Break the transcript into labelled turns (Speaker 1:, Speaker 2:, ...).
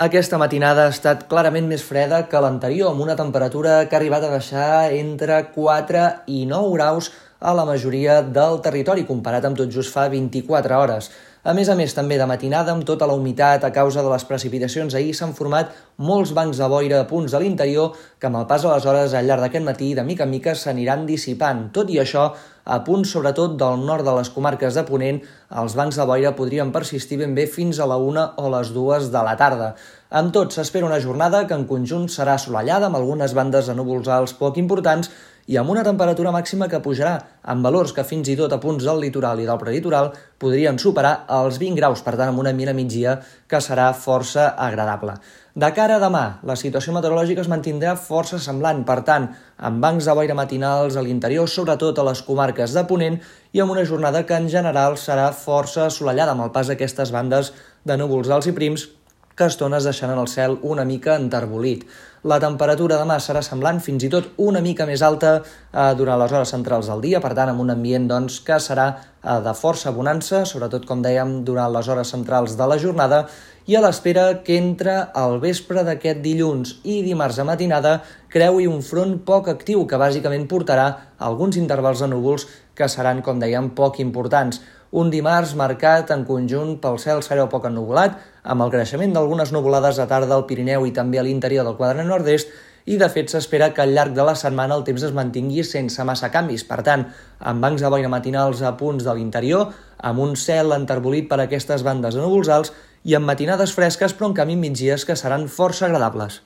Speaker 1: Aquesta matinada ha estat clarament més freda que l'anterior, amb una temperatura que ha arribat a baixar entre 4 i 9 graus a la majoria del territori, comparat amb tot just fa 24 hores. A més a més, també de matinada, amb tota la humitat a causa de les precipitacions ahir, s'han format molts bancs de boira a punts de l'interior que amb el pas de les hores al llarg d'aquest matí, de mica en mica, s'aniran dissipant. Tot i això, a punts sobretot del nord de les comarques de Ponent, els bancs de boira podrien persistir ben bé fins a la una o les dues de la tarda. Amb tot, s'espera una jornada que en conjunt serà assolellada amb algunes bandes de núvols alts poc importants i amb una temperatura màxima que pujarà amb valors que fins i tot a punts del litoral i del prelitoral podrien superar els 20 graus, per tant amb una mina migdia que serà força agradable. De cara a demà, la situació meteorològica es mantindrà força semblant, per tant, amb bancs de boira matinals a l'interior, sobretot a les comarques de Ponent, i amb una jornada que en general serà força assolellada amb el pas d'aquestes bandes de núvols alts i prims que estones deixant en el cel una mica enterbolit. La temperatura demà serà semblant, fins i tot una mica més alta eh, durant les hores centrals del dia, per tant, amb un ambient doncs, que serà eh, de força bonança, sobretot, com dèiem, durant les hores centrals de la jornada, i a l'espera que entre al vespre d'aquest dilluns i dimarts a matinada creui un front poc actiu que bàsicament portarà alguns intervals de núvols que seran, com dèiem, poc importants. Un dimarts marcat en conjunt pel cel serè poc ennuvolat, amb el creixement d'algunes nuvolades a tarda al Pirineu i també a l'interior del quadre nord-est, i de fet s'espera que al llarg de la setmana el temps es mantingui sense massa canvis. Per tant, amb bancs de boira matinals a punts de l'interior, amb un cel enterbolit per aquestes bandes de núvols alts i amb matinades fresques però en canvi migdies que seran força agradables.